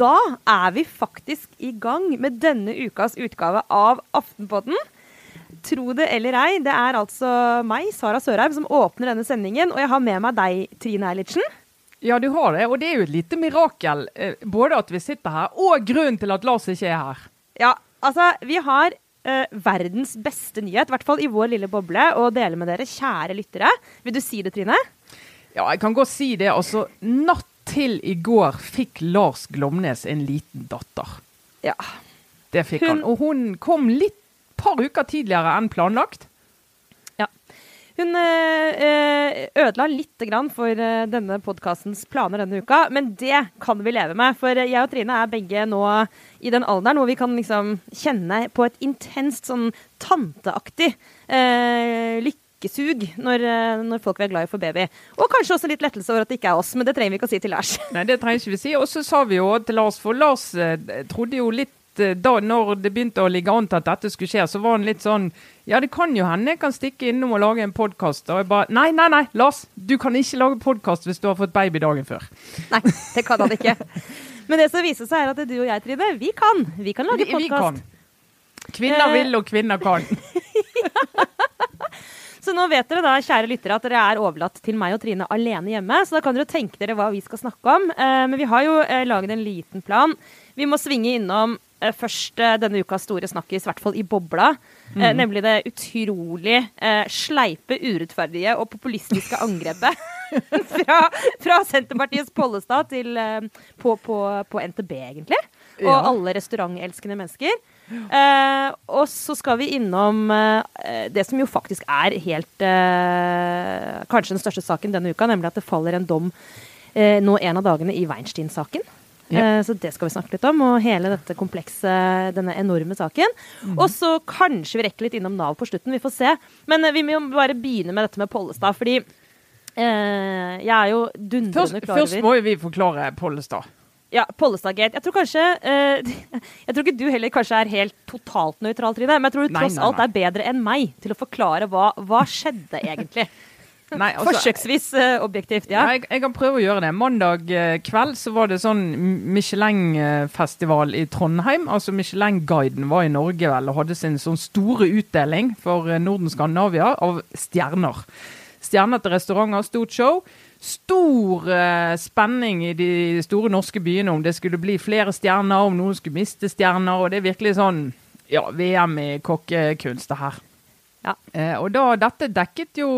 da er vi faktisk i gang med denne ukas utgave av Aftenpodden. Tro det eller ei, det er altså meg, Sara Sørheim, som åpner denne sendingen. Og jeg har med meg deg, Trine Eilertsen. Ja, du har det. Og det er jo et lite mirakel. eh, Både at vi sitter her, og grunnen til at Lars ikke er her. Ja, altså, vi har eh, verdens beste nyhet, i hvert fall i vår lille boble, å dele med dere, kjære lyttere. Vil du si det, Trine? Ja, jeg kan godt si det. Altså, natt til i går fikk Lars Glomnes en liten datter. Ja. Det fikk Hun- han. Og hun kom litt par uker tidligere enn planlagt. Ja. Hun eh, eh, ødela litt grann for eh, denne podkastens planer denne uka, men det kan vi leve med. For jeg og Trine er begge nå i den alderen hvor vi kan liksom kjenne på et intenst sånn tanteaktig eh, lykkesug når, eh, når folk er glad i å få baby. Og kanskje også litt lettelse over at det ikke er oss, men det trenger vi ikke å si til Lars. Nei, det trenger ikke vi si. Og så sa vi jo til Lars, for Lars eh, trodde jo litt eh, da når det begynte å ligge an til at dette skulle skje, så var han litt sånn Ja, det kan jo hende jeg kan stikke innom og lage en podkast. Og jeg bare Nei, nei, nei, Lars! Du kan ikke lage podkast hvis du har fått baby dagen før. Nei, det kan han ikke. Men det som viser seg, er at du og jeg, Trine, vi kan. Vi kan lage podkast. Kvinner vil, og kvinner kan. Så nå vet dere da, kjære lyttere, at dere er overlatt til meg og Trine alene hjemme. Så da kan dere tenke dere hva vi skal snakke om. Eh, men vi har jo eh, laget en liten plan. Vi må svinge innom eh, først denne ukas store snakkis, i hvert fall i bobla. Mm. nemlig det utrolig sleipe, urettferdige og populistiske angrepet fra, fra Senterpartiets Pollestad til, på, på, på NTB, egentlig. Og Ja. alle restaurantelskende mennesker. Eh, og så skal vi innom eh, det som jo faktisk er helt eh, Kanskje den største saken denne uka, nemlig at det faller en dom eh, nå en av dagene i Weinstein-saken. Ja. Eh, så det skal vi snakke litt om, og hele dette komplekse, denne enorme saken. Mm. Og så kanskje vi rekker litt innom Nav på slutten, vi får se. Men eh, vi må jo bare begynne med dette med Pollestad, fordi jeg er jo dundrende klar over først må jo vi forklare Pollestad. Ja, Pollestad-gate. Jeg tror kanskje uh, Jeg tror ikke du heller kanskje er helt totalt nøytral, Trine. Men jeg tror du Nei, tross nei, alt er bedre enn meg til å forklare hva, hva skjedde egentlig. Nei, altså, Forsøksvis uh, objektivt, ja. Jeg, jeg kan prøve å gjøre det. Mandag uh, kveld så var det sånn Michelin-festival i Trondheim. Altså Michelin-guiden var i Norge vel og hadde sin sånn store utdeling for eh, Norden Skandinavia av stjerner. Stjerner til restauranter, stort show. Stor eh, spenning i de store norske byene om det skulle bli flere stjerner, om noen skulle miste stjerner. Og det er virkelig sånn ja, VM i kokkekunst, det her. Ja. Eh, og da, dette dekket jo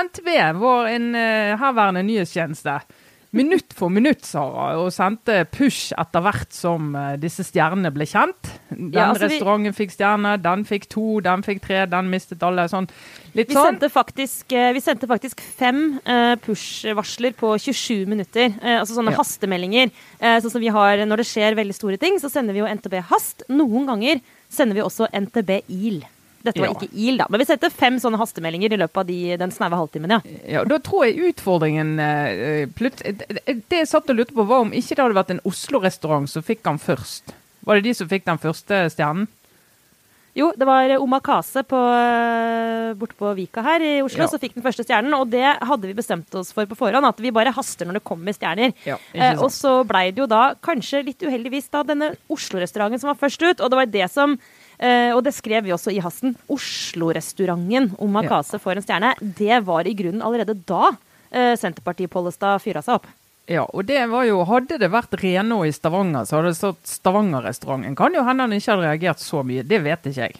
NTV, vår en uh, herværende nyhetstjeneste, minutt for minutt, Sara, og sendte push etter hvert som eh, disse stjernene ble kjent. Den Ja, altså vi- fikk stjerne, den fikk to, den fikk tre, den mistet alle. Sånn. Litt Vi sånn. sendte faktisk, eh, vi sendte faktisk fem eh, push-varsler på 27 minutter. Altså sånne Ja. hastemeldinger. Sånn som vi har når det skjer veldig store ting, så sender vi jo NTB Hast. Noen ganger sender vi også NTB Il. Dette var Ja. ikke Il, da. Men vi sendte fem sånne hastemeldinger i løpet av de, den snaue halvtimen, ja. Ja, da tror jeg utfordringen uh, plut- det, det jeg satt og lurte på, var om ikke det hadde vært en Oslo-restaurant som fikk den først. Var det de som fikk den første stjernen? Jo, det var Omakase på, eh, borte på Vika her i Oslo Ja. som fikk den første stjernen. Og det hadde vi bestemt oss for på forhånd, at vi bare haster når det kommer stjerner. Ja, Eh, og så blei det jo da, kanskje litt uheldigvis, da denne Oslo-restauranten som var først ut. Og det var det som eh, Og det skrev vi også i hasten. Oslo-restauranten Omakase får en stjerne. Det var i grunnen allerede da eh, Senterparti-Pollestad fyra seg opp. Ja, og det var jo, Hadde det vært Renå i Stavanger, så hadde det stått Stavanger-restauranten. Kan jo hende han ikke hadde reagert så mye. Det vet ikke jeg.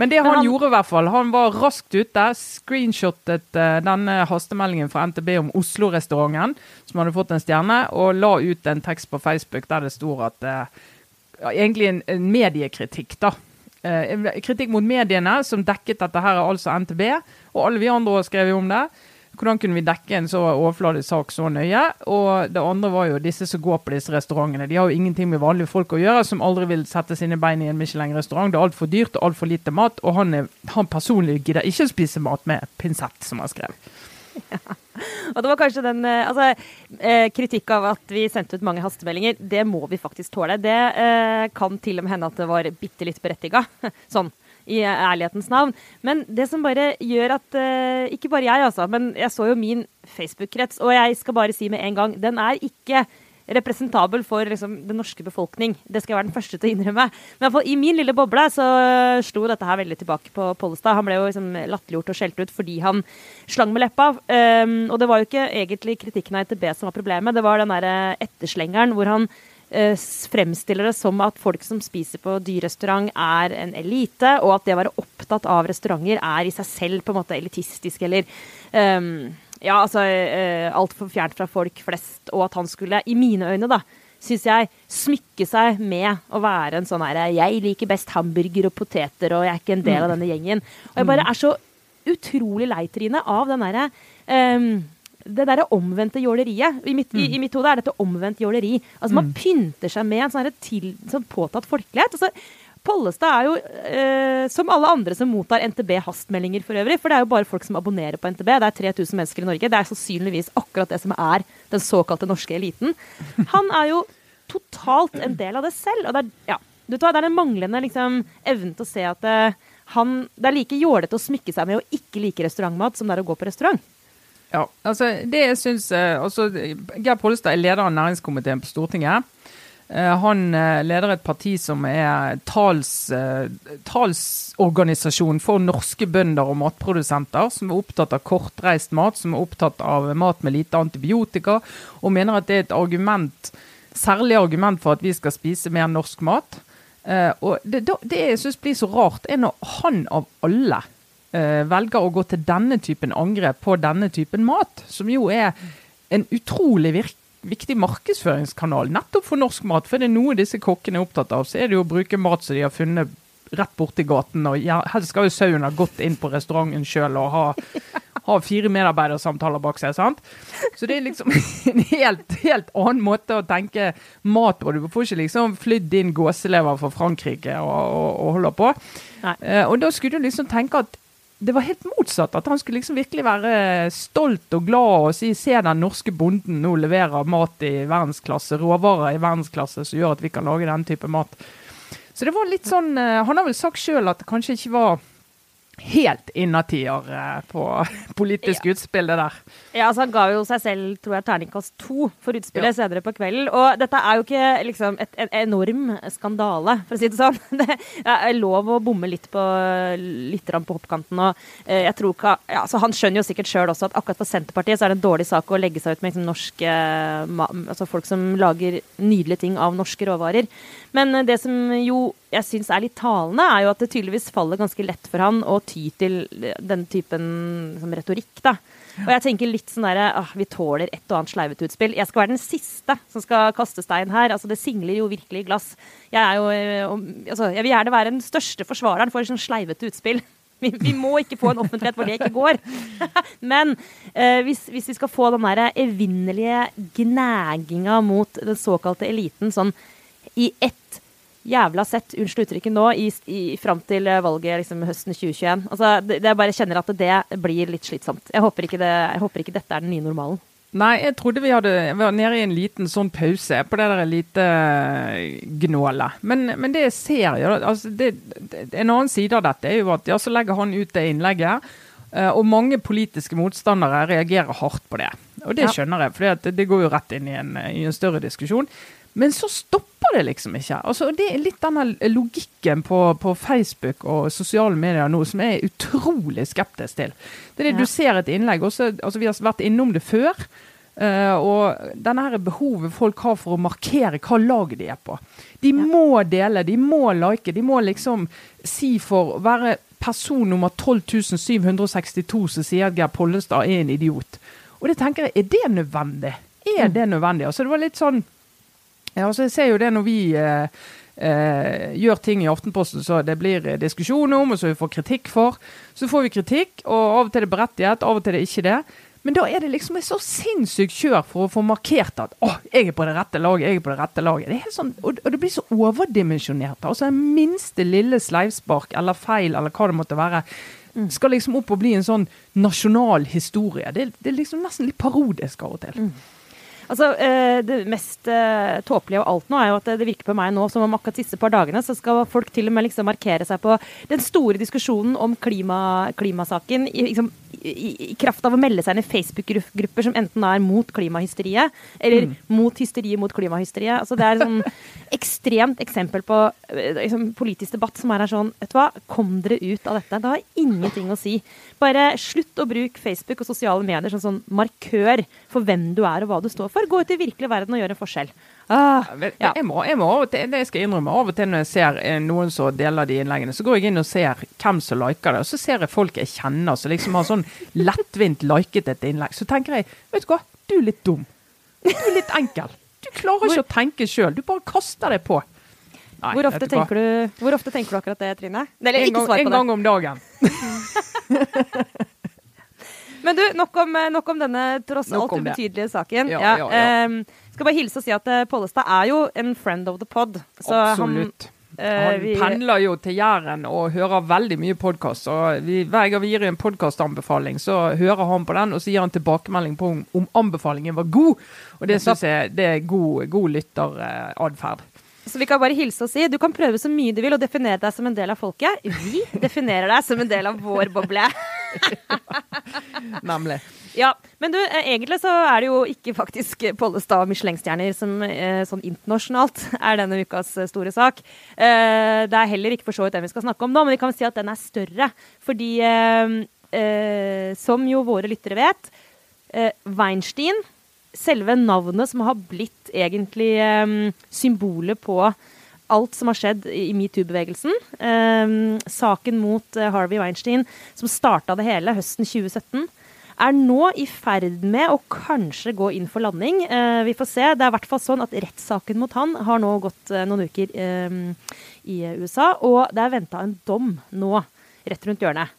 Men det Men han, han- gjorde, i hvert fall, han var raskt ute. Screenshottet uh, denne hastemeldingen fra NTB om Oslo-restauranten, som hadde fått en stjerne, og la ut en tekst på Facebook der det sto at eh, ja, Egentlig en, en mediekritikk, da. Eh, kritikk mot mediene som dekket dette her, er altså NTB. Og alle vi andre har skrevet om det. Hvordan kunne vi dekke en så overfladisk sak så nøye? Og det andre var jo disse som går på disse restaurantene. De har jo ingenting med vanlige folk å gjøre, som aldri vil sette sine bein i en Michelin-restaurant. Det er altfor dyrt og altfor lite mat, og han, er, han personlig gidder ikke å spise mat med pinsett, som han skrev. Og det var kanskje den eh, altså, eh, kritikk av at vi sendte ut mange hastemeldinger. Det må vi faktisk tåle. Det eh, kan til og med hende at det var bitte litt berettiga. Sånn i ærlighetens navn. Men det som bare gjør at eh, Ikke bare jeg, altså, men jeg så jo min Facebook-krets, og jeg skal bare si med en gang, den er ikke representabel for liksom, den norske befolkning. Det skal jeg være den første til å innrømme. Men i, min lille boble så slo dette her veldig tilbake på Pollestad. Han ble jo liksom latterliggjort og skjelt ut fordi han slang med leppa. Um, og det var jo ikke egentlig kritikken av NTB som var problemet, det var den derre etterslengeren hvor han uh, fremstiller det som at folk som spiser på dyrrestaurant, er en elite, og at det å være opptatt av restauranter er i seg selv på en måte elitistisk eller um, ja, altså eh, altfor fjernt fra folk flest, og at han skulle, i mine øyne, da, syns jeg, smykke seg med å være en sånn herre Jeg liker best hamburger og poteter, og jeg er ikke en del av mm. denne gjengen. Og jeg bare er så utrolig lei, Trine, av den derre um, det derre omvendte jåleriet. I mitt, mm. mitt hode er dette omvendt jåleri. Altså, man mm. pynter seg med en sånn, til, sånn påtatt folkelighet. Altså, Pollestad er jo, eh, som alle andre som mottar NTB-hastmeldinger for øvrig, for det er jo bare folk som abonnerer på NTB. Det er 3000 mennesker i Norge. Det er sannsynligvis akkurat det som er den såkalte norske eliten. Han er jo totalt en del av det selv. Og det er, ja, tar, det er den manglende liksom, evnen til å se at det, eh, han, det er like jålete å smykke seg med å ikke like restaurantmat som det er å gå på restaurant. Ja, altså det jeg syns eh, altså, Geir Pollestad er leder av næringskomiteen på Stortinget. Eh, han eh, leder et parti som er eh, talsorganisasjon for norske bønder og matprodusenter, som er opptatt av kortreist mat, som er opptatt av mat med lite antibiotika, og mener at det er et argument, særlig argument for at vi skal spise mer norsk mat. Og det, det jeg syns blir så rart, er når han av alle velger å gå til denne typen angrep på denne typen mat, som jo er en utrolig virke viktig markedsføringskanal nettopp for norsk mat. For det er noe disse kokkene er opptatt av, så er det jo å bruke mat som de har funnet rett borti gaten. og Helst skal jo sauen ha gått inn på restauranten sjøl og ha, ha, fire medarbeidersamtaler bak seg. sant? Så det er liksom en helt, helt annen måte å tenke mat på. Du får ikke liksom flydd inn gåselever fra Frankrike og, og, og holder på. Nei. og da skulle du liksom tenke at det var helt motsatt. At han skulle liksom virkelig være stolt og glad og si se den norske bonden nå leverer mat i verdensklasse, råvarer i verdensklasse som gjør at vi kan lage den type mat. Så det var litt sånn eh, Han har vel sagt sjøl at det kanskje ikke var helt innertier eh, på politisk ja. utspill, det der. Ja, altså Han ga jo seg selv tror jeg, terningkast to for utspillet ja. senere på kvelden. Og dette er jo ikke liksom et, en enorm skandale, for å si det sånn. Det er lov å bomme litt på, litt på hoppkanten. og eh, jeg tror ikke, ja, så Han skjønner jo sikkert sjøl også at akkurat for Senterpartiet så er det en dårlig sak å legge seg ut med liksom, norske, altså folk som lager nydelige ting av norske råvarer. Men det som jo jeg syns er litt talende, er jo at det tydeligvis faller ganske lett for han å ty til den typen liksom, retorikk, da. Og jeg tenker litt sånn derre ah, Vi tåler et og annet sleivete utspill. Jeg skal være den siste som skal kaste stein her. Altså, det singler jo virkelig i glass. Jeg er jo eh, altså, Jeg vil gjerne være den største forsvareren for sånn sleivete utspill. Vi, vi, må ikke få en offentlighet hvor det ikke går. Men eh, hvis, hvis, vi skal få den der evinnelige gnaginga mot den såkalte eliten sånn i ett jævla sett, unnskyld uttrykket nå, i, i, fram til eh, valget liksom, høsten 2021. Altså, det, jeg bare kjenner at det blir litt slitsomt. Jeg håper, ikke det, jeg håper ikke dette er den nye normalen. Nei, jeg trodde vi hadde var nede i en liten sånn pause på det der lite eh, gnålet. Men, men det jeg ser, jo altså det, en annen side av dette er jo at ja, så legger han ut det innlegget. Uh, og mange politiske motstandere reagerer hardt på det. Og det skjønner jeg, for det, går jo rett inn i en, i en større diskusjon. Men så stopper det liksom ikke. Altså, det er litt denne logikken på, på, Facebook og sosiale medier nå som jeg er utrolig skeptisk til. Det er det ja. du ser et innlegg, også, altså Vi har vært innom det før. Uh, og denne her behovet folk har for å markere hva lag de er på. De ja. må dele, de må like. De må liksom si for å være person nummer 12.762 som sier at Geir Pollestad er en idiot. Og det tenker jeg, er det nødvendig? Er mm. det nødvendig? Altså Det var litt sånn ja, altså jeg ser jo det når vi eh, eh, gjør ting i Aftenposten så det blir diskusjon om, og så vi får kritikk for. Så får vi kritikk, og av og til er det berettiget, av og til er det ikke det. Men da er det liksom et så sinnssykt kjør for å få markert at å, jeg er på det rette laget, jeg er på det rette laget. Det er helt sånn, og, det blir så overdimensjonert. Altså Den minste lille sleivspark eller feil eller hva det måtte være, mm. skal liksom opp og bli en sånn nasjonal historie. Det, det er liksom nesten litt parodisk av og til. Mm. Altså, eh, Det mest uh, tåpelige av alt nå er jo at det, virker på meg nå som om akkurat siste par dagene så skal folk til og med liksom markere seg på den store diskusjonen om klima, klimasaken liksom, i, i kraft av å melde seg inn i Facebook-grupper som enten er mot klimahysteriet, eller Mm. mot hysteriet mot klimahysteriet. Altså, det er sånn ekstremt eksempel på eh, liksom, politisk debatt som er her sånn Vet du hva, kom dere ut av dette. Det har ingenting å si. Bare slutt å bruke Facebook og sosiale medier som sånn markør for hvem du er og hva du står for. Gå ut i virkelig verden og gjør en forskjell. Ah, Ja. jeg, må, jeg må til, det skal jeg innrømme, av og til når jeg ser eh, noen som deler de innleggene, så går jeg inn og ser hvem som liker det. Og så ser jeg folk jeg kjenner som liksom har sånn lettvint liket et innlegg. Så tenker jeg, vet du hva, du er litt dum. Du er litt enkel. Du klarer ikke å tenke sjøl. Du bare kaster deg på. Nei, hvor, ofte du hvor ofte tenker du akkurat det, Trine? Eller En gang, en det. gang om dagen. Men du, nok om, nok om denne tross alt ubetydelige saken. Ja, ja, ja. ehm, skal bare hilse og si at eh, Pollestad er jo en friend of the pod. Så Absolutt. Han, eh, Han pendler jo til Jæren og hører veldig mye podkast. Hver gang vi gir en podkastanbefaling, så hører han på den, og så gir han tilbakemelding på om, om anbefalingen var god. Og det syns jeg det er god, god lytteratferd. Så vi kan bare hilse og si du kan prøve så mye du vil og definere deg som en del av folket. Vi definerer deg som en del av vår boble. Nemlig. Ja, Men du, eh, egentlig så er det jo ikke faktisk Pollestad og Michelin-stjerner som eh, sånn internasjonalt er denne ukas eh, store sak. Det er heller ikke for så vidt den vi skal snakke om nå, men vi kan si at den er større. Fordi, som jo våre lyttere vet, Weinstein, selve navnet som har blitt egentlig um, symbolet på alt som har skjedd i metoo-bevegelsen. Um, saken mot uh, Harvey Weinstein, som starta det hele høsten 2017 er nå i ferd med å kanskje gå inn for landing. Eh, vi får se. Det er i hvert fall sånn at rettssaken mot han har nå gått eh, noen uker eh, i USA, og det er venta en dom nå, rett rundt hjørnet.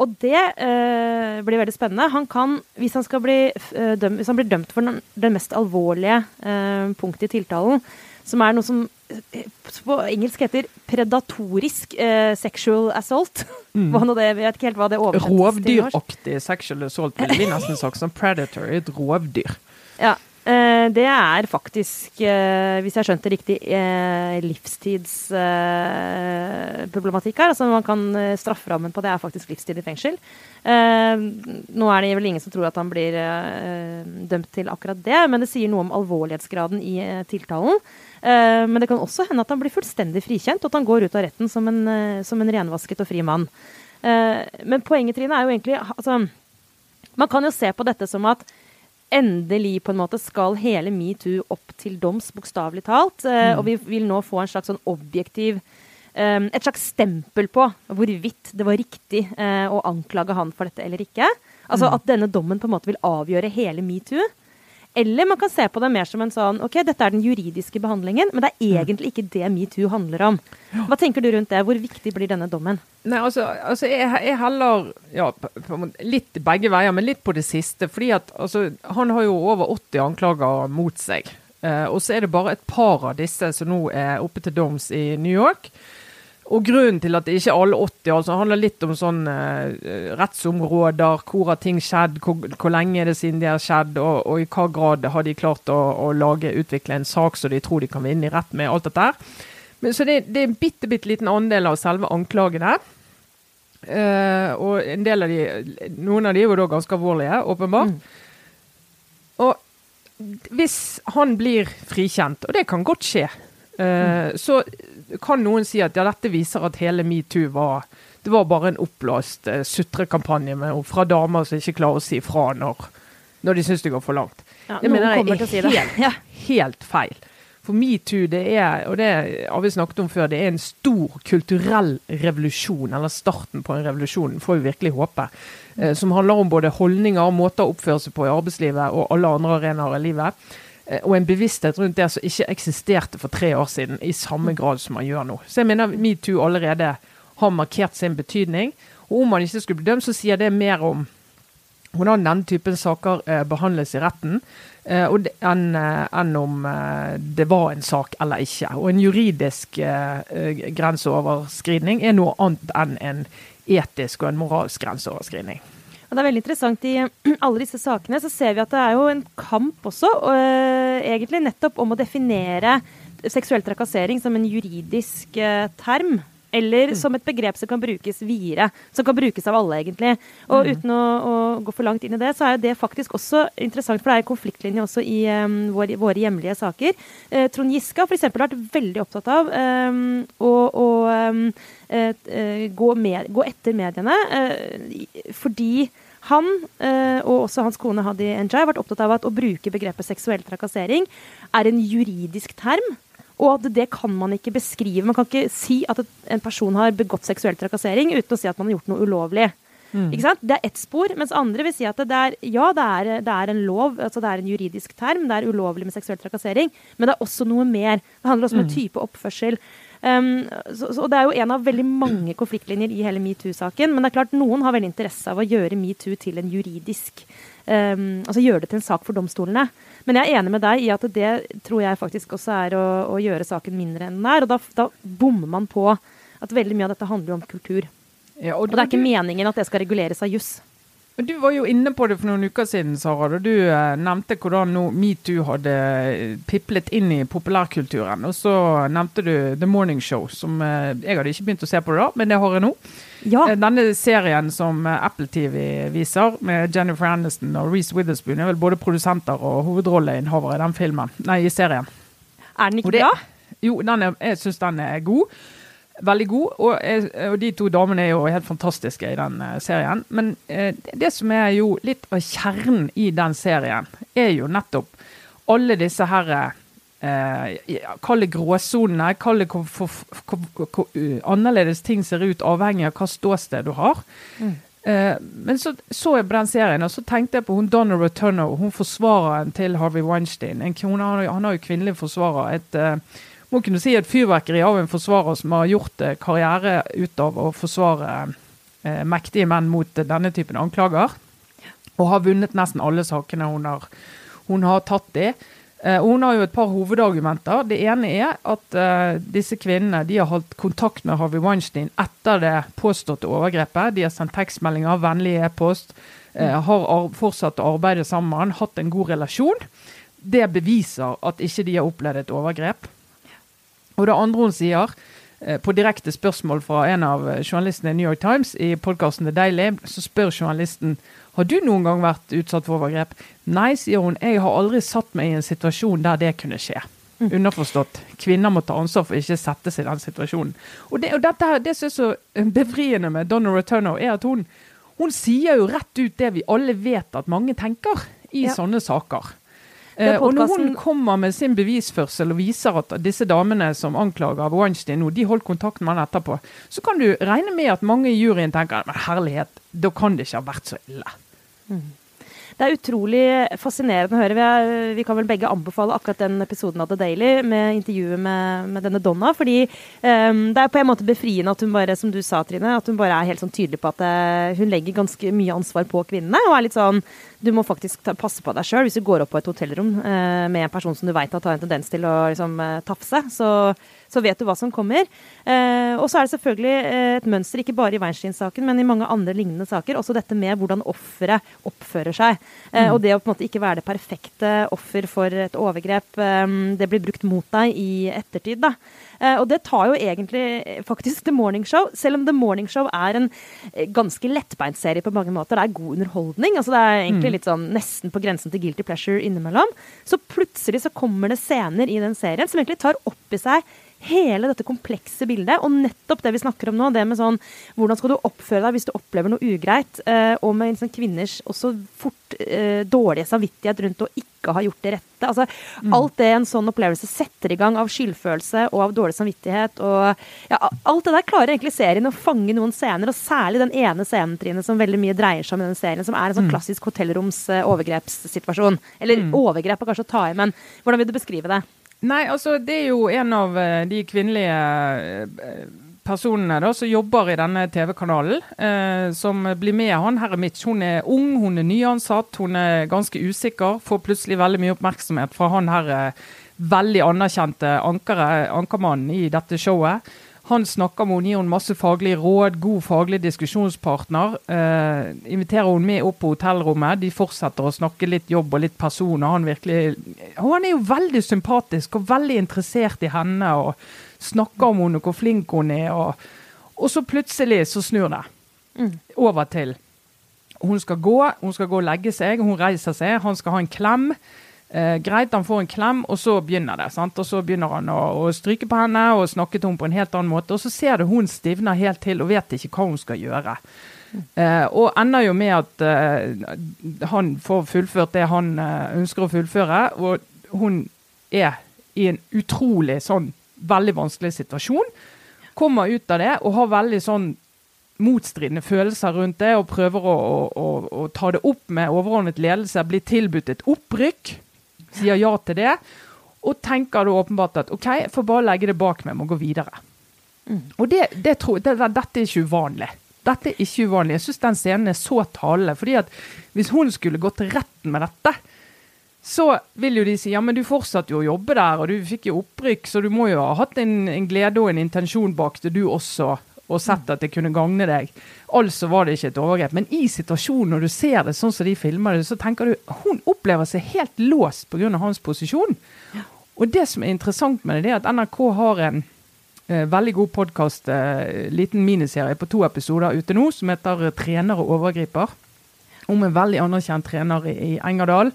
Og det eh, blir veldig spennende. Han kan, hvis han, skal bli, eh, døm, hvis han blir dømt for den, mest alvorlige eh, punktet i tiltalen, som er noe som eh, på engelsk heter predatorisk eh, sexual assault. Hva nå det, jeg vet ikke helt hva det oversettes til. Rovdyraktig sexual assault ville vi nesten sagt som predator. Et rovdyr. Ja. Eh, det er faktisk, eh, hvis jeg har skjønt det riktig, eh, livstidsproblematikk her. Altså man kan Strafferammen på det er faktisk livstid i fengsel. Nå er det vel ingen som tror at han blir dømt til akkurat det, men det sier noe om alvorlighetsgraden i tiltalen. Men det kan også hende at han blir fullstendig frikjent, og at han går ut av retten som en, som en renvasket og fri mann. Men poenget, Trine, er jo egentlig altså, Man kan jo se på dette som at endelig på en måte skal hele metoo opp til doms, bokstavelig talt. Mm. Og vi vil nå få en slags sånn objektiv um, Et slags stempel på hvorvidt det var riktig uh, å anklage han for dette eller ikke. Altså at denne dommen på en måte vil avgjøre hele metoo. Eller man kan se på det mer som en sånn Ok, dette er den juridiske behandlingen, men det er egentlig ikke det metoo handler om. Hva tenker du rundt det? Hvor viktig blir denne dommen? Nei, altså, altså jeg, jeg heller ja, litt begge veier, men litt på det siste. fordi at altså, Han har jo over 80 anklager mot seg. Eh, og så er det bare et par av disse som nå er oppe til doms i New York. Og grunnen til at det ikke er alle 80, altså handler litt om sånn eh, rettsområder, hvor har ting skjedd, hvor, hvor lenge er det siden det har skjedd, og, og i hva grad har de klart å, å lage, utvikle en sak så de tror de kan vinne i rett med alt dette her. Men, så det, det er en bitte, bitte liten andel av selve anklagene. Eh, og en del av de, noen av de er jo da ganske alvorlige, åpenbart. Og hvis han blir frikjent, og det kan godt skje, eh, så kan noen si at ja, dette viser at hele metoo var det var bare en oppblåst eh, sutrekampanje fra damer som ikke klarer å si fra når, når de syns det går for langt. Ja, Det mener jeg er si helt, Ja. helt feil. For metoo, det er, og det har vi snakket om før, det er en stor kulturell revolusjon, eller starten på en revolusjon, får vi virkelig håpe, eh, som handler om både holdninger og måter å oppføre seg på i arbeidslivet og alle andre arenaer i livet. Eh, Og en bevissthet rundt det som ikke eksisterte for tre år siden i samme grad som man gjør nå. Så jeg mener metoo allerede har markert sin betydning. Og om man ikke skulle bli dømt, så sier det mer om hvordan denne typen saker eh, behandles i retten, eh, enn om eh, det var en sak eller ikke. Og en juridisk grenseoverskridning er noe annet enn en etisk og en moralsk grenseoverskridning. Og det er veldig interessant I alle disse sakene så ser vi at det er jo en kamp også, og, øh, egentlig nettopp om å definere seksuell trakassering som en juridisk øh, term. Eller som et begrep som kan brukes videre. Som kan brukes av alle, egentlig. Og uten å, å gå for langt inn i det, så er jo det faktisk også interessant, for det er en konfliktlinje også i um, våre, våre hjemlige saker. Eh, Trond Giske har f.eks. vært veldig opptatt av um, å, å um, eh, eh, gå, med, gå, etter mediene eh, fordi han eh, og også hans kone Hadi Njay har vært opptatt av at å bruke begrepet seksuell trakassering er en juridisk term. Og at det kan man ikke beskrive. Man kan ikke si at en person har begått seksuell trakassering uten å si at man har gjort noe ulovlig. Mm. Ikke sant? Det er ett spor, mens andre vil si at det er, ja, det er, det er, en lov, altså det er en juridisk term, det er ulovlig med seksuell trakassering, men det er også noe mer. Det handler også om en mm. type oppførsel. Um, så, så, Det er jo en av veldig mange konfliktlinjer i hele metoo-saken. Men det er klart noen har veldig interesse av å gjøre metoo til en juridisk um, Altså gjøre det til en sak for domstolene. Men jeg er enig med deg i at det tror jeg faktisk også er å, å gjøre saken mindre enn den er. Og da, da, bommer man på at veldig mye av dette handler om kultur. Ja, og, og, det er ikke du, meningen at det skal reguleres av juss. Du var jo inne på det for noen uker siden, Sara, da du eh, nevnte hvordan metoo hadde piplet inn i populærkulturen. Og så nevnte du The Morning Show, som eh, jeg hadde ikke begynt å se på det da, men det har jeg nå. Ja. Eh, denne serien som eh, Apple TV viser, med Jennifer Aniston og Reece Witherspoon, er vel både produsenter og hovedrolleinnehavere i den filmen, nei, i serien. Er den ikke bra? Jo, er, jeg syns den er god. Veldig god. Og, og, de to damene er jo helt fantastiske i den uh, serien. Men uh, det som er jo litt av kjernen i den serien, er jo nettopp alle disse herre eh, Kall det gråsonene. Kall det hvor, annerledes ting ser ut, avhengig av hva ståsted du har. Mm. Eh, men så så jeg på den serien, og så tenkte jeg på hun Donna Roturno, hun forsvareren til Harvey Weinstein. En, hun, han har jo kvinnelig forsvarer. et eh, må kunne si et fyrverkeri av en forsvarer som har gjort eh, karriere ut av å forsvare eh, mektige menn mot eh, denne typen anklager. Og har vunnet nesten alle sakene hun har, hun har tatt i. Eh, hun har jo et par hovedargumenter. Det ene er at eh, disse kvinnene de har holdt kontakt med Harvey Weinstein etter det påståtte overgrepet. De har sendt tekstmeldinger, vennlig e-post, uh, har fortsatt å arbeide sammen, hatt en god relasjon. Det beviser at ikke de har opplevd et overgrep. Og det andre hun sier, på direkte spørsmål fra en av journalistene i New York Times i podkasten The Daily, så spør journalisten har du noen gang vært utsatt for overgrep? Nei, sier hun. Jeg har aldri satt meg i en situasjon der det kunne skje. Mm. Underforstått. Kvinner må ta ansvar for ikke sette seg i den situasjonen. Og Det, og dette, det som er så befriende med Donna Returno, er at hun, hun sier jo rett ut det vi alle vet at mange tenker i ja. sånne saker. Eh, og når hun kommer med sin bevisførsel og viser at disse damene som anklager Weinstein nå, de holdt kontakt med han etterpå, så kan du regne med at mange i juryen tenker men herlighet, da kan det ikke ha vært så ille. Mm. Det er utrolig fascinerende å høre. Vi, er, vi, kan vel begge anbefale akkurat den episoden av The Daily med intervjuet med, med denne Donna. Fordi um, det er på en måte befriende at hun bare, som du sa, Trine, at hun bare er helt sånn tydelig på at uh, hun legger ganske mye ansvar på kvinnene. Og er litt sånn Du må faktisk ta, passe på deg sjøl hvis du går opp på et hotellrom uh, med en person som du veit har en tendens til å liksom, uh, tafse. Så så vet du hva som kommer. Eh, og så er det selvfølgelig eh, et mønster, ikke bare i Weinstein-saken, men i mange andre lignende saker. Også dette med hvordan offeret oppfører seg. Eh, mm. Og det å på en måte ikke være det perfekte offer for et overgrep, eh, det blir brukt mot deg i ettertid. da. Uh, og det tar jo egentlig faktisk The Morning Show. Selv om The Morning Show er en ganske lettbeint serie på mange måter. Det er god underholdning. altså Det er egentlig mm. litt sånn nesten på grensen til guilty pleasure innimellom. Så plutselig så kommer det scener i den serien som egentlig tar opp i seg hele dette komplekse bildet. Og nettopp det vi snakker om nå, det med sånn Hvordan skal du oppføre deg hvis du opplever noe ugreit? Eh, og med liksom kvinners også fort eh, dårlige samvittighet rundt å ikke ha gjort det rette. Altså, mm. Alt det en sånn opplevelse setter i gang av skyldfølelse og av dårlig samvittighet. og ja, Alt det der klarer egentlig serien å fange noen scener, og særlig den ene scenen Trine, som veldig mye dreier seg om i den serien, som er en sånn mm. klassisk hotellroms uh, overgrepssituasjon. Eller mm. overgrep er kanskje å ta i, men hvordan vil du beskrive det? Nei, altså det er jo en av eh, de kvinnelige eh, personene da, som jobber i denne TV-kanalen, eh, som blir med han. Herre Mitch, hun er ung, hun er nyansatt, hun er ganske usikker. Får plutselig veldig mye oppmerksomhet fra han her eh, veldig anerkjente ankere, ankermannen i dette showet. Han snakker med henne, gir henne masse faglige råd, god faglig diskusjonspartner. Eh, inviterer hun med opp på hotellrommet. De fortsetter å snakke litt jobb og litt personer. Han virkelig, han er jo veldig sympatisk og veldig interessert i henne. og Snakker om henne og hvor flink hun er. og Og så plutselig så snur det. Over til hun skal gå, hun skal gå og legge seg, hun reiser seg, han skal ha en klem. Eh, greit, han får en klem, og så begynner det. sant? Og Så begynner han å, å stryke på henne og snakke til henne på en helt annen måte. Og så ser du hun stivner helt til og vet ikke hva hun skal gjøre. Eh, og ender jo med at eh, han får fullført det han eh, ønsker å fullføre. Og hun er i en utrolig sånn veldig vanskelig situasjon. Kommer ut av det og har veldig sånn motstridende følelser rundt det og prøver å, å, å, å ta det opp med overordnet ledelse. Blir tilbudt et opprykk, sier ja til det. Og tenker da åpenbart at OK, jeg får bare legge det bak meg må gå videre. Mm. Og det, det tror, det, det, dette er ikke uvanlig. Dette er ikke uvanlig. Jeg syns den scenen er så talende. fordi at hvis hun skulle gått retten med dette, så vil jo de si ja, men du fortsatte jo å jobbe der, og du fikk jo opprykk, så du må jo ha hatt en, en glede og en intensjon bak det, du også, og sett at det kunne gagne deg. Altså var det ikke et overgrep. Men i situasjonen, når du ser det sånn som de filmer det, så tenker du hun opplever seg helt låst pga. hans posisjon. Og det som er interessant med det, det er at NRK har en eh, veldig god podkast, eh, liten miniserie på to episoder ute nå, som heter 'Trener og overgriper'. Om en veldig anerkjent trener i, i Engerdal.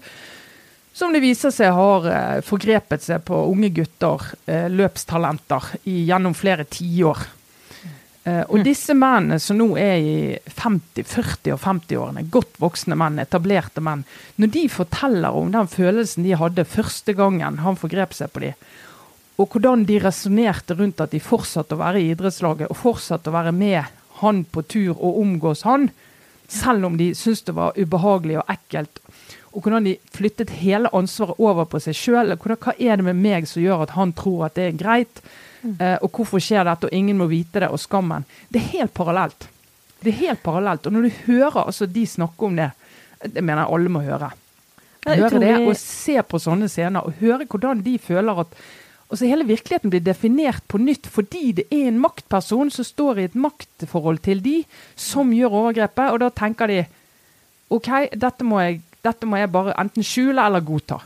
Som det viser seg har eh, forgrepet seg på unge gutter, eh, løpstalenter, i, gjennom flere tiår. Eh, og disse mennene som nå er i 50-, 40- og 50-årene, godt voksne menn, etablerte menn, når de forteller om den følelsen de hadde første gangen han forgrep seg på dem, og hvordan de resonnerte rundt at de fortsatte å være i idrettslaget og fortsatte å være med han på tur og omgås han, selv om de syntes det var ubehagelig og ekkelt. Og hvordan de flyttet hele ansvaret over på seg sjøl. Hva er det med meg som gjør at han tror at det er greit? Eh, og hvorfor skjer dette, og ingen må vite det, og skammen. Det er helt parallelt. Det er helt parallelt. Og når du hører altså, de snakke om det, det mener jeg alle må høre. Høre det, og se på sånne scener, og høre hvordan de føler at altså Hele virkeligheten blir definert på nytt fordi det er en maktperson som står i et maktforhold til de, som gjør overgrepet, og da tenker de OK, dette må jeg, dette må jeg bare enten skjule eller godta.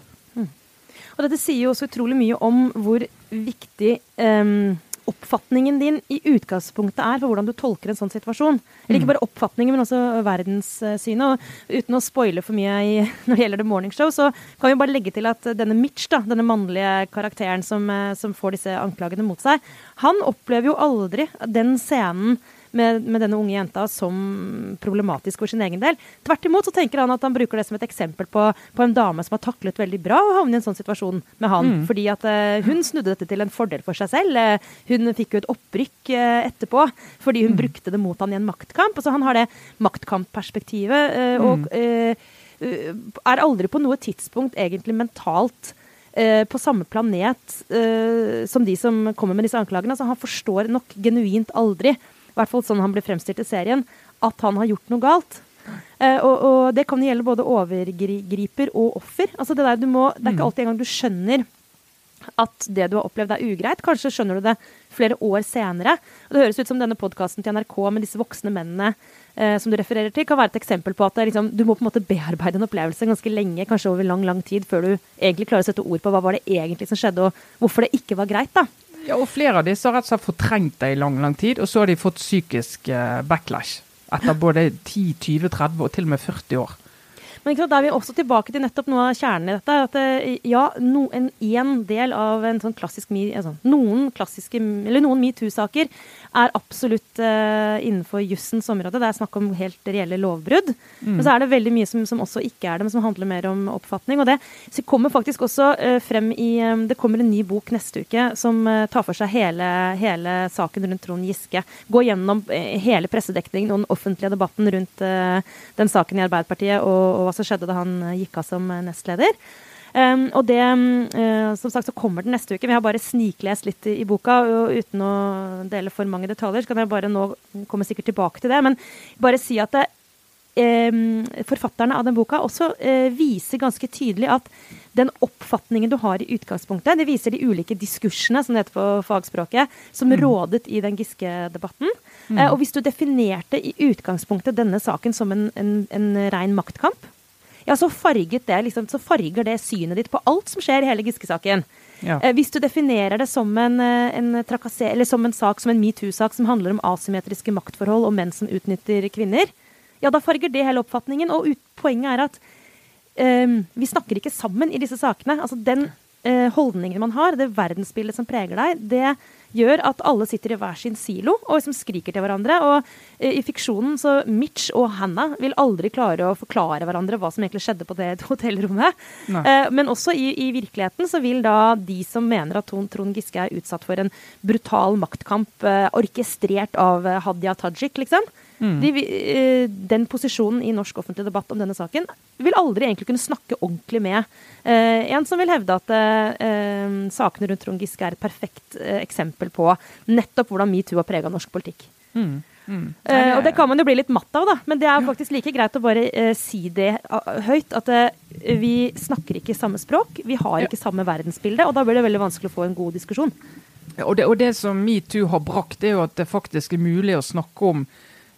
Og dette sier jo også utrolig mye om hvor viktig em, oppfatningen din i utgangspunktet er for hvordan du tolker en sånn situasjon. Eller ikke bare oppfatningen, men også verdenssynet. Og uten å spoile for mye i, når det gjelder The Morning Show, så kan vi bare legge til at denne Mitch, da, denne mannlige karakteren som, eh, som får disse anklagene mot seg, han opplever jo aldri den scenen med, med denne unge jenta som problematisk for sin egen del. Tvert imot så tenker han at han bruker det som et eksempel på, på en dame som har taklet veldig bra å havne i en sånn situasjon med han. Fordi at uh, hun snudde dette til en fordel for seg selv. Uh, hun fikk jo et opprykk uh, etterpå fordi hun brukte det mot han i en maktkamp. Altså han har det maktkampperspektivet eh, og eh, er aldri på noe tidspunkt egentlig mentalt Uh, på samme planet uh, som de som kommer med disse anklagene. Altså, han forstår nok genuint aldri, i hvert fall sånn han ble fremstilt i serien, at han har gjort noe galt. Uh, og, og det kan gjelde både overgriper og offer. Altså, det, der, du må, det er ikke alltid engang du skjønner at det du har opplevd er ugreit. Kanskje skjønner du det flere år senere. Og det høres ut som denne podkasten til NRK med disse voksne mennene eh, som du refererer til, kan være et eksempel på at det liksom, du må på en måte bearbeide en opplevelse ganske lenge, kanskje over lang lang tid, før du egentlig klarer å sette ord på hva var det egentlig som skjedde, og hvorfor det ikke var greit. da. Ja, og flere av disse har rett og slett fortrengt det i lang, lang tid, og så har de fått psykisk eh, backlash etter både 10, 20, 30 og til og med 40 år. Men da er vi også tilbake til nettopp noe av kjernen i dette. At eh, ja, no, en, en del av en sånn klassisk me- altså, Noen klassiske, eller noen metoo-saker er absolutt uh, innenfor jussens område. Det er snakk om helt reelle lovbrudd. Men så er det veldig mye som, som også ikke er det, men som handler mer om oppfatning. Og det så kommer faktisk også uh, frem i um, Det kommer en ny bok neste uke som uh, tar for seg hele, hele saken rundt Trond Giske. Går gjennom hele pressedekningen og den offentlige debatten rundt den saken i Arbeiderpartiet og, og hva som skjedde da han gikk av som nestleder. Um, og det, eh, som sagt, så kommer den neste uke. Vi har bare sniklest litt i, i boka, og uten å dele for mange detaljer, så kan jeg bare nå komme sikkert tilbake til det. Men bare si at det, um, forfatterne av den boka også uh, viser ganske tydelig at den oppfatningen du har i utgangspunktet, det viser de ulike diskursene, som det heter på fagspråket, som rådet i den Giske-debatten. Eh, og hvis du definerte i utgangspunktet denne saken som en, en, en rein maktkamp, ja, så, det, liksom, så farger det synet ditt på alt som skjer i hele Giske-saken. Ja. Eh, hvis du definerer det som en, eh, en, eller som en sak, som en metoo-sak som handler om asymmetriske maktforhold og menn som utnytter kvinner, ja, da farger det hele oppfatningen. Og ut, poenget er at um, vi snakker ikke sammen i disse sakene. Altså den uh, holdningen man har, det verdensbildet som preger deg, det gjør at alle sitter i hver sin silo og liksom skriker til hverandre. Og eh, i fiksjonen så Mitch og Hannah vil aldri klare å forklare hverandre hva som egentlig skjedde på det hotellrommet. Eh, men også i, i, virkeligheten så vil da de som mener at Trond Giske er utsatt for en brutal maktkamp eh, orkestrert av eh, Hadia Tajik, liksom. Mm. De, eh, den posisjonen i norsk offentlig debatt om denne saken vil aldri egentlig kunne snakke ordentlig med eh, en som vil hevde at eh, sakene rundt Trond Giske er et perfekt eh, eksempel på nettopp hvordan metoo har prega norsk politikk. Mm. Mm. Uh, og det kan man jo bli litt matt av, da. Men det er faktisk like greit å bare si det høyt. At vi snakker ikke samme språk, vi har ikke samme verdensbilde. Og da blir det veldig vanskelig å få en god diskusjon. Ja, og, det, og det som metoo har brakt, er jo at det faktisk er mulig å snakke om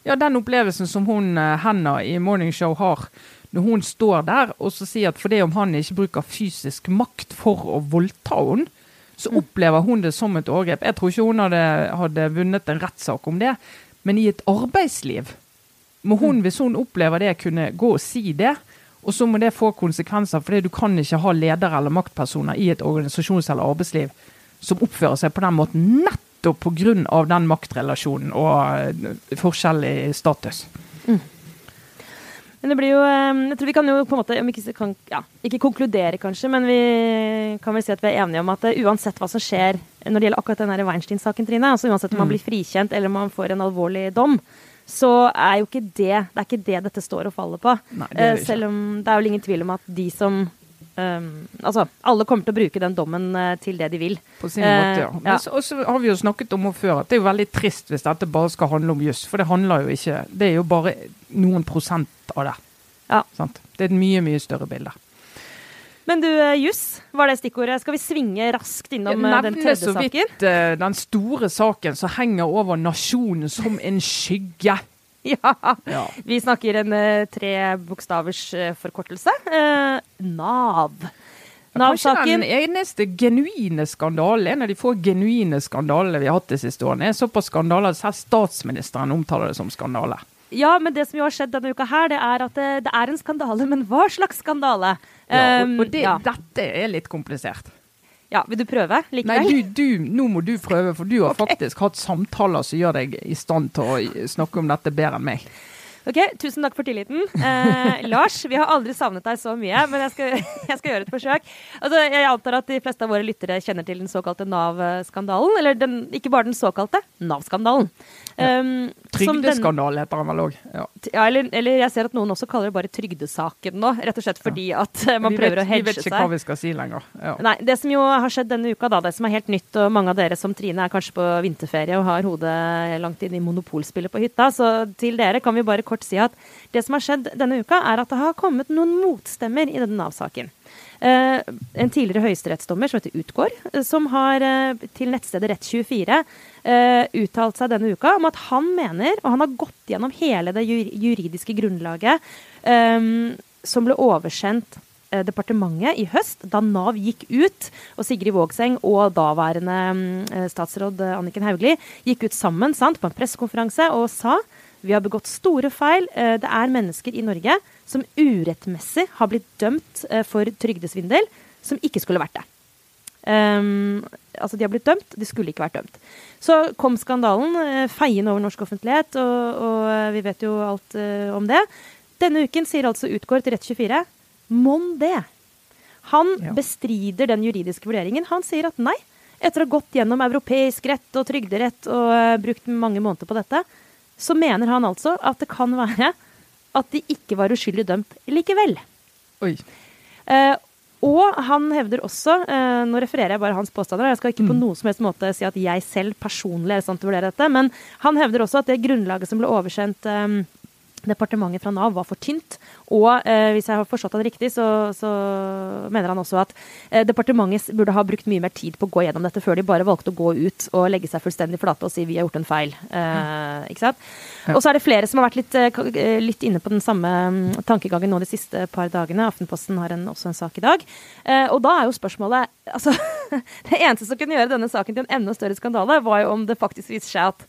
ja, den opplevelsen som hun Henna i Morning Show har når hun står der og så sier at fordi om han ikke bruker fysisk makt for å voldta henne, så mm. opplever hun det som et overgrep. Jeg tror ikke hun hadde, hadde vunnet en rettssak om det, men i et arbeidsliv må hun, mm. hvis hun opplever det, kunne gå og si det. Og så må det få konsekvenser, for du kan ikke ha ledere eller maktpersoner i et organisasjons- eller arbeidsliv som oppfører seg på den måten nettopp pga. den maktrelasjonen og eh, forskjell i status. Mm. Men det blir jo ehm, Jeg tror vi kan jo på en måte ikke, kan, ja, ikke konkludere, kanskje, men vi kan vel si at vi er enige om at uh, uansett hva som skjer når det gjelder akkurat den Weinstein-saken, Trine, altså uansett om man mm. blir frikjent eller om man får en alvorlig dom, så er jo ikke det det er ikke det dette står og faller på. Nei, uh, selv om det er vel ingen tvil om at de som um, altså, alle kommer til å bruke den dommen uh, til det de vil. På sin måte, ja. ja. Og så har vi jo snakket om før at det er jo veldig trist hvis dette bare skal handle om juss. For det handler jo ikke Det er jo bare noen prosent av det. Ja. Sant? Det er et mye, mye større bilde. Men du, eh, juss var det stikkordet. Skal vi svinge raskt innom ja, den tredje saken? Nevne så vidt uh, den store saken som henger over nasjonen som en skygge. Ja. ja. Vi snakker en uh, tre bokstavers uh, forkortelse. Nav. Nav-saken. Den eneste genuine skandalen, en av de få genuine skandalene vi har hatt de siste årene, er såpass skandale at selv statsministeren omtaler det som skandale. Ja, men det som jo har skjedd denne uka her, det er at det, det er en skandale. Men hva slags skandale? Ja, og, og det, ja. dette er litt komplisert. Ja, Vil du prøve likevel? Nei, du, du, nå må du prøve, for du har okay. faktisk hatt samtaler som gjør deg i stand til å snakke om dette bedre enn meg. Ok, Tusen takk for tilliten. Eh, Lars, vi har aldri savnet deg så mye, men jeg skal, jeg skal gjøre et forsøk. Altså, jeg antar at de fleste av våre lyttere kjenner til den såkalte Nav-skandalen. Eller den, ikke bare den såkalte Nav-skandalen. Um, Trygdeskandale heter han vel òg. Ja. ja eller, eller, jeg ser at noen også kaller det bare trygdesaken nå. Rett og slett fordi ja. at man man prøver vet, å hedge seg. Vi vet ikke hva vi skal si lenger. Ja. Nei, Det som jo har skjedd denne uka, da, det som er helt nytt, og mange av dere som Trine er kanskje på vinterferie og har hodet langt inn i monopolspillet på hytta, så til dere kan vi bare kort si at det som har skjedd denne uka, er at det har kommet noen motstemmer i denne Nav-saken. Uh, en tidligere høyesterettsdommer som heter Utgård, som har uh, til nettstedet Rett24 uh, uttalt seg denne uka om at han mener, og han har gått gjennom hele det juridiske grunnlaget um, som ble oversendt departementet i høst, da Nav gikk ut, og Sigrid Vågseng og daværende statsråd Anniken Hauglie gikk ut sammen sant, på en pressekonferanse og sa vi har begått store feil. Det er mennesker i Norge som urettmessig har blitt dømt for trygdesvindel, som ikke skulle vært det. Um, altså, de har blitt dømt, de skulle ikke vært dømt. Så kom skandalen feien feiende over norsk offentlighet, og, og vi vet jo alt uh, om det. Denne uken sier altså Utgård til Rett24 mon det. Han ja. bestrider den juridiske vurderingen. Han sier at nei, etter å ha gått gjennom europeisk rett og trygderett og uh, brukt mange måneder på dette, så mener han altså at det kan være at de ikke var uskyldig dømt likevel. Oi. Eh, og han hevder også, eh, nå refererer jeg bare hans påstander, jeg skal ikke på mm. noen som helst måte si at jeg selv personlig er i stand til å vurdere dette, men han hevder også at det grunnlaget som ble oversendt eh, departementet fra Nav var for tynt. Og eh, hvis jeg har forstått han riktig, så, så mener han også at eh, departementet burde ha brukt mye mer tid på å gå gjennom dette før de bare valgte å gå ut og legge seg fullstendig flate og si vi har gjort en feil. Eh, ikke sant? Ja. Og så er det flere som har vært litt, eh, eh, litt inne på den samme mm, tankegangen nå de siste par dagene. Aftenposten har en, også en sak i dag. Eh, og da er jo spørsmålet altså, Det eneste som kunne gjøre denne saken til en enda større skandale, var jo om det faktisk viser seg at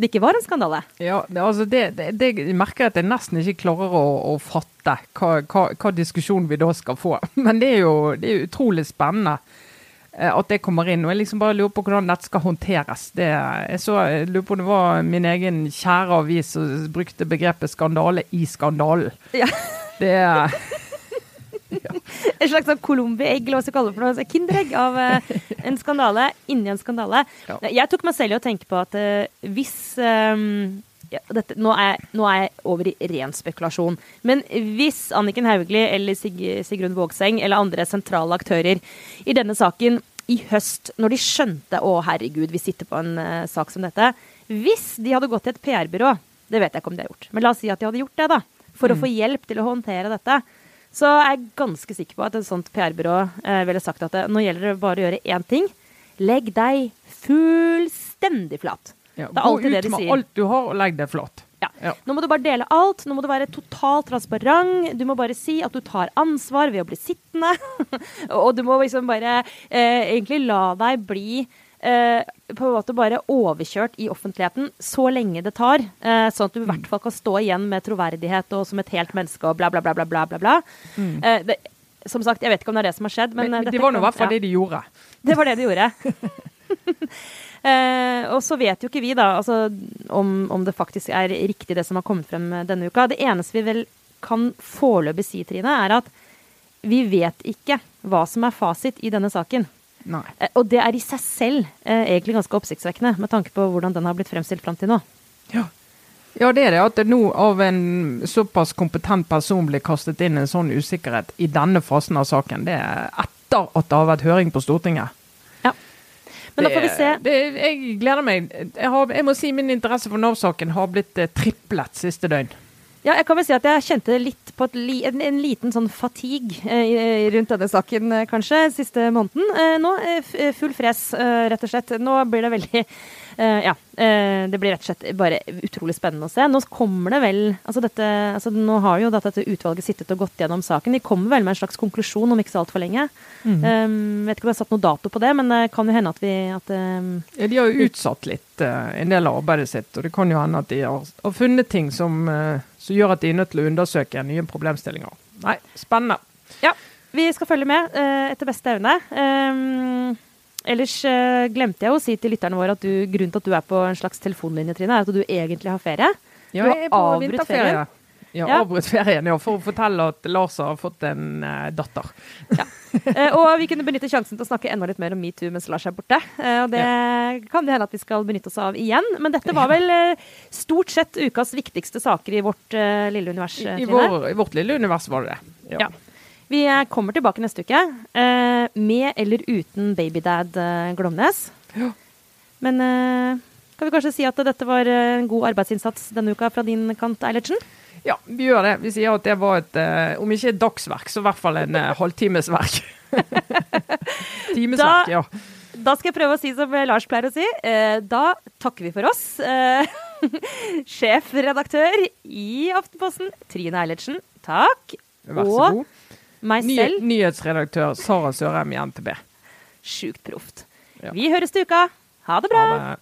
det ikke var en skandale. Ja, altså det, det, det jeg merker jeg at jeg nesten ikke klarer å, å fatte hva, hva, hva diskusjon vi da skal få. Men det er jo det er utrolig spennende eh, at det kommer inn. Og jeg liksom bare lurer på hvordan dette skal håndteres. Det, jeg, så, jeg lurer på om det var min egen kjære avis som brukte begrepet 'skandale i skandalen'. Ja. Det er Et slags sånn Colombi-egg, eller hva skal vi kalle det for noe. sånn Kinderegg av eh, en skandale inni en skandale. Ja. Jeg tok meg selv i å tenke på at eh, hvis um, ja, dette, nå, er, nå er jeg over i ren spekulasjon. Men hvis Anniken Hauglie eller Sig Sigrun Vågseng eller andre sentrale aktører i denne saken i høst, når de skjønte å herregud, vi sitter på en uh, sak som dette Hvis de hadde gått til et PR-byrå, det vet jeg ikke om de har gjort, men la oss si at de hadde gjort det, da, for å få hjelp til å håndtere dette, så jeg er ganske sikker på at et sånt PR-byrå eh, ville sagt at det, nå gjelder det bare å gjøre én ting. Legg deg fullstendig flat. ja, Det er Gå alltid det ut med alt du har, og legg deg flat. Ja. Ja. Nå må du bare dele alt. Nå må du være totalt transparent. Du må bare si at du tar ansvar ved å bli sittende. og du må liksom bare eh, egentlig la deg bli eh, på en måte bare overkjørt i offentligheten så lenge det tar. Eh, sånn at du i hvert fall kan stå igjen med troverdighet og som et helt menneske og bla, bla, bla, bla, bla. bla, bla. Eh, det, som sagt, jeg vet ikke om det er det som har skjedd, men, Men, eh, det var nå i hvert fall det de gjorde. Det var det de gjorde. eh, og så vet jo ikke vi da altså, om, om det faktisk er riktig det som har kommet frem denne uka. Det eneste vi vel kan foreløpig si, Trine, er at vi vet ikke hva som er fasit i denne saken. Nei. Eh, og det er i seg selv eh, egentlig ganske oppsiktsvekkende, med tanke på hvordan den har blitt fremstilt fram til nå. Ja. ja, det er det. At det nå av en såpass kompetent person blir kastet inn en sånn usikkerhet i denne fasen av saken, det er etter at det har vært høring på Stortinget. Ja. Men da får vi se. Det, jeg gleder meg. Jeg, har, jeg må si min interesse for Nav-saken har blitt eh, triplet siste døgn. Ja, jeg kan vel si at jeg kjente litt på li, en, en liten sånn fatigue eh, rundt denne saken, eh, kanskje, siste måneden. Eh, nå eh, eh, full fres, eh, rett og slett. Nå blir det veldig Ja. Det blir rett og slett bare utrolig spennende å se. Nå kommer det vel altså dette, altså Nå har jo dette, utvalget sittet og gått gjennom saken. De kommer vel med en slags konklusjon om ikke så altfor lenge. Mhm. Um, vet ikke om jeg har satt noe dato på det, men det kan jo hende at vi at, um, Ja, de har jo utsatt litt en del av arbeidet sitt, og det kan jo hende at de har, har funnet ting som, eh, som gjør at de er nødt til å undersøke nye problemstillinger. Nei, spennende. Ja, vi skal følge med eh, etter beste evne. Um, ellers eh, glemte jeg å si til lytterne våre at du, grunnen til at du er på en slags telefonlinje, Trine, er at du egentlig har ferie. Ja, Du har jeg er på avbrutt vinterferie. Ferien? Ja, Ja. avbrutt ferien, ja, for å fortelle at Lars har fått en uh, datter. Eh, og vi kunne benytte sjansen til å snakke enda litt mer om metoo mens Lars er borte. Eh, og det kan det hende at vi skal benytte oss av igjen. Men dette var vel eh, stort sett ukas viktigste saker i vårt eh, lille univers, I, i, vår, I vårt lille univers var det det. Ja. Vi eh, kommer tilbake neste uke, med eller uten babydad Glomnes. Ja. Men kan vi kanskje si at dette var en god arbeidsinnsats denne uka fra din kant, Eilertsen? Ja, vi gjør det. Vi sier at det var et, uh, om ikke et dagsverk, så i hvert fall en uh, halvtimesverk. Timesverk, Da- ja. Da skal jeg prøve å si som Lars pleier å si. Uh, da takker vi for oss. Eh, Sjefredaktør i Aftenposten, Trine Eilertsen, takk. Vær så Og god. meg Ny, selv, nyhetsredaktør Sara Sørheim i NTB. sjukt proft. Ja. Vi høres til uka. Ha det bra. Ha det.